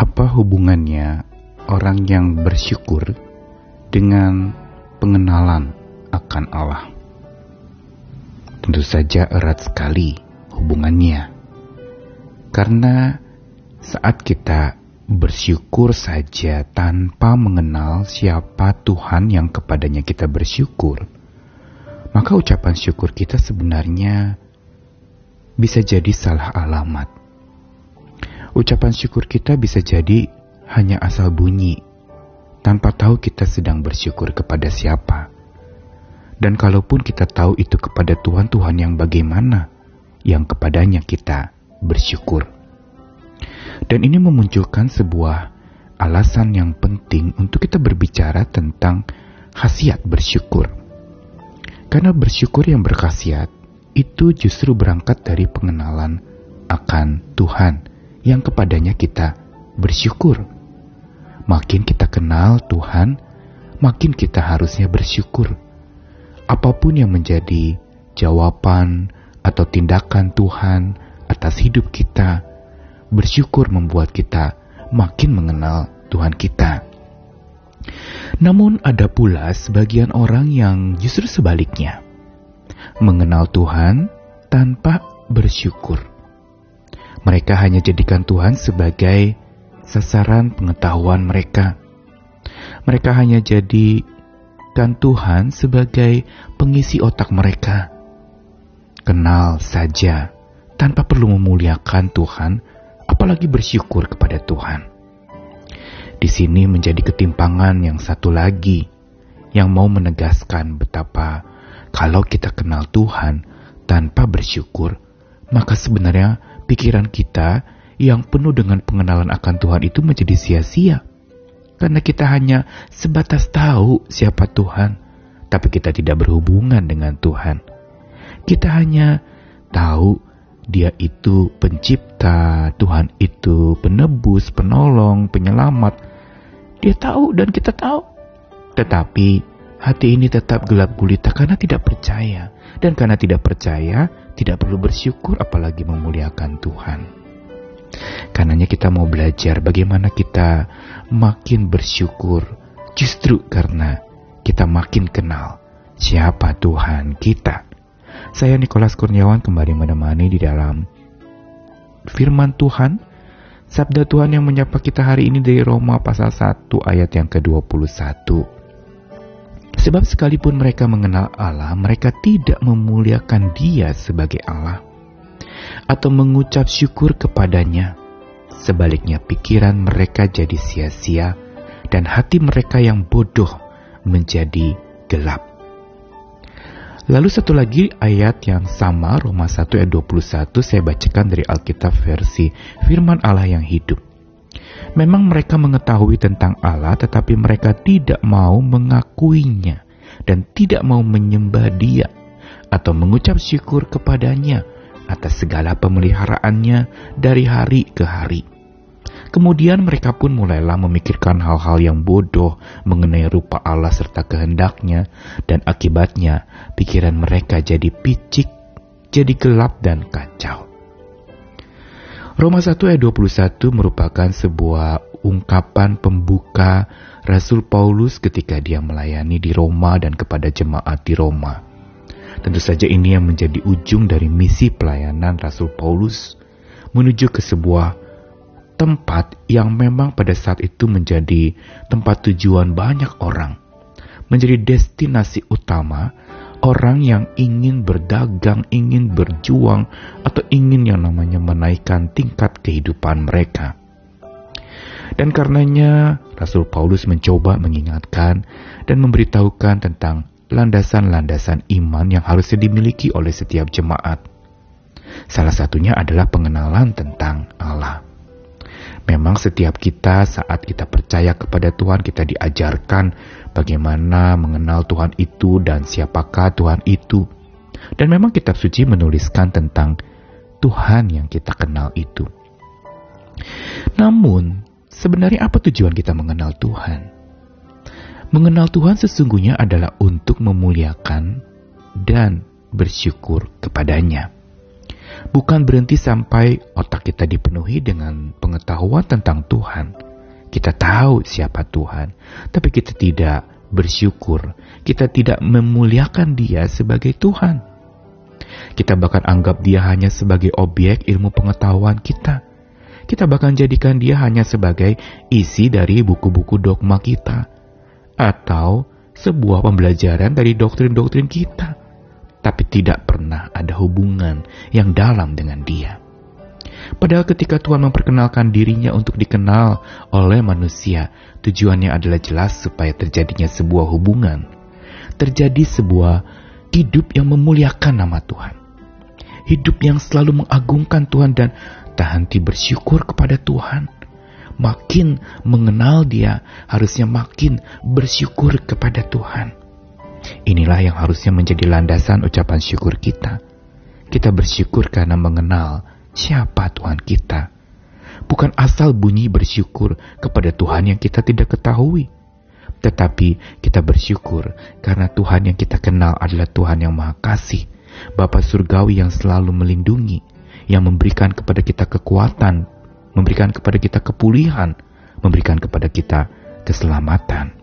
Apa hubungannya orang yang bersyukur dengan pengenalan akan Allah? Tentu saja erat sekali hubungannya. Karena saat kita bersyukur saja tanpa mengenal siapa Tuhan yang kepadanya kita bersyukur, maka ucapan syukur kita sebenarnya bisa jadi salah alamat. Ucapan syukur kita bisa jadi hanya asal bunyi, tanpa tahu kita sedang bersyukur kepada siapa. Dan kalaupun kita tahu itu kepada Tuhan-Tuhan yang bagaimana, yang kepadanya kita bersyukur. Dan ini memunculkan sebuah alasan yang penting untuk kita berbicara tentang khasiat bersyukur. Karena bersyukur yang berkhasiat itu justru berangkat dari pengenalan akan Tuhan yang kepadanya kita bersyukur. Makin kita kenal Tuhan, makin kita harusnya bersyukur. Apa pun yang menjadi jawaban atau tindakan Tuhan atas hidup kita, bersyukur membuat kita makin mengenal Tuhan kita. Namun ada pula sebagian orang yang justru sebaliknya. Mengenal Tuhan tanpa bersyukur. Mereka hanya jadikan Tuhan sebagai sasaran pengetahuan mereka. Mereka hanya jadikan Tuhan sebagai pengisi otak mereka. Kenal saja tanpa perlu memuliakan Tuhan, apalagi bersyukur kepada Tuhan. Di sini menjadi ketimpangan yang satu lagi yang mau menegaskan betapa kalau kita kenal Tuhan tanpa bersyukur, maka sebenarnya pikiran kita yang penuh dengan pengenalan akan Tuhan itu menjadi sia-sia. Karena kita hanya sebatas tahu siapa Tuhan, tapi kita tidak berhubungan dengan Tuhan. Kita hanya tahu dia itu pencipta, Tuhan itu penebus, penolong, penyelamat, dia tahu dan kita tahu. Tetapi hati ini tetap gelap gulita karena tidak percaya. Dan karena tidak percaya, tidak perlu bersyukur apalagi memuliakan Tuhan. Karenanya kita mau belajar bagaimana kita makin bersyukur justru karena kita makin kenal siapa Tuhan kita. Saya Nikolas Kurniawan kembali menemani di dalam firman Tuhan Sabda Tuhan yang menyapa kita hari ini dari Roma pasal 1 ayat yang ke-21. Sebab sekalipun mereka mengenal Allah, mereka tidak memuliakan dia sebagai Allah atau mengucap syukur kepadanya. Sebaliknya pikiran mereka jadi sia-sia dan hati mereka yang bodoh menjadi gelap. Lalu satu lagi ayat yang sama Roma 1 ayat 21 saya bacakan dari Alkitab versi Firman Allah yang hidup. Memang mereka mengetahui tentang Allah tetapi mereka tidak mau mengakuinya dan tidak mau menyembah dia atau mengucap syukur kepadanya atas segala pemeliharaannya dari hari ke hari. Kemudian mereka pun mulailah memikirkan hal-hal yang bodoh mengenai rupa Allah serta kehendaknya, dan akibatnya pikiran mereka jadi picik, jadi gelap dan kacau. Roma 1 ayat 21 merupakan sebuah ungkapan pembuka Rasul Paulus ketika dia melayani di Roma dan kepada jemaat di Roma. Tentu saja ini yang menjadi ujung dari misi pelayanan Rasul Paulus menuju ke sebuah tempat yang memang pada saat itu menjadi tempat tujuan banyak orang, menjadi destinasi utama orang yang ingin berdagang, ingin berjuang, atau ingin yang namanya menaikkan tingkat kehidupan mereka. Dan karenanya Rasul Paulus mencoba mengingatkan dan memberitahukan tentang landasan-landasan iman yang harusnya dimiliki oleh setiap jemaat. Salah satunya adalah pengenalan tentang Allah. Memang setiap kita saat kita percaya kepada Tuhan kita diajarkan bagaimana mengenal Tuhan itu dan siapakah Tuhan itu. Dan memang kitab suci menuliskan tentang Tuhan yang kita kenal itu. Namun, sebenarnya apa tujuan kita mengenal Tuhan? Mengenal Tuhan sesungguhnya adalah untuk memuliakan dan bersyukur kepadanya. Bukan berhenti sampai otak kita dipenuhi dengan pengetahuan tentang Tuhan. Kita tahu siapa Tuhan, tapi kita tidak bersyukur. Kita tidak memuliakan Dia sebagai Tuhan. Kita bahkan anggap Dia hanya sebagai objek ilmu pengetahuan kita. Kita bahkan jadikan Dia hanya sebagai isi dari buku-buku dogma kita, atau sebuah pembelajaran dari doktrin-doktrin kita tapi tidak pernah ada hubungan yang dalam dengan Dia. Padahal ketika Tuhan memperkenalkan dirinya untuk dikenal oleh manusia, tujuannya adalah jelas supaya terjadinya sebuah hubungan. Terjadi sebuah hidup yang memuliakan nama Tuhan. Hidup yang selalu mengagungkan Tuhan dan tak henti bersyukur kepada Tuhan. Makin mengenal dia, harusnya makin bersyukur kepada Tuhan. Inilah yang harusnya menjadi landasan ucapan syukur kita. Kita bersyukur karena mengenal siapa Tuhan kita. Bukan asal bunyi bersyukur kepada Tuhan yang kita tidak ketahui. Tetapi kita bersyukur karena Tuhan yang kita kenal adalah Tuhan yang Maha Kasih, Bapa Surgawi yang selalu melindungi, yang memberikan kepada kita kekuatan, memberikan kepada kita kepulihan, memberikan kepada kita keselamatan.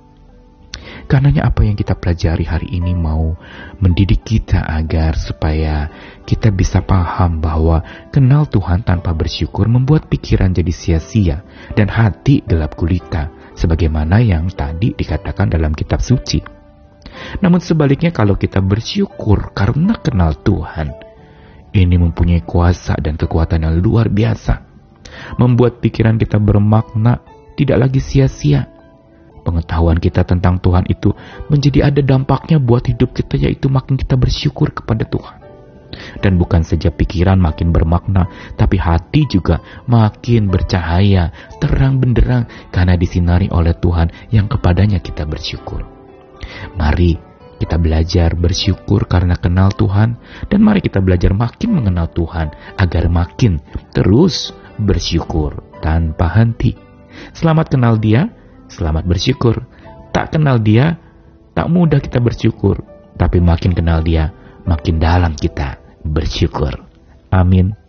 Karenanya apa yang kita pelajari hari ini mau mendidik kita agar supaya kita bisa paham bahwa kenal Tuhan tanpa bersyukur membuat pikiran jadi sia-sia dan hati gelap gulita sebagaimana yang tadi dikatakan dalam kitab suci. Namun sebaliknya kalau kita bersyukur karena kenal Tuhan, ini mempunyai kuasa dan kekuatan yang luar biasa. Membuat pikiran kita bermakna tidak lagi sia-sia, pengetahuan kita tentang Tuhan itu menjadi ada dampaknya buat hidup kita yaitu makin kita bersyukur kepada Tuhan. Dan bukan saja pikiran makin bermakna, tapi hati juga makin bercahaya, terang benderang karena disinari oleh Tuhan yang kepadanya kita bersyukur. Mari kita belajar bersyukur karena kenal Tuhan dan mari kita belajar makin mengenal Tuhan agar makin terus bersyukur tanpa henti. Selamat kenal Dia Selamat bersyukur. Tak kenal dia, tak mudah kita bersyukur. Tapi makin kenal dia, makin dalam kita bersyukur. Amin.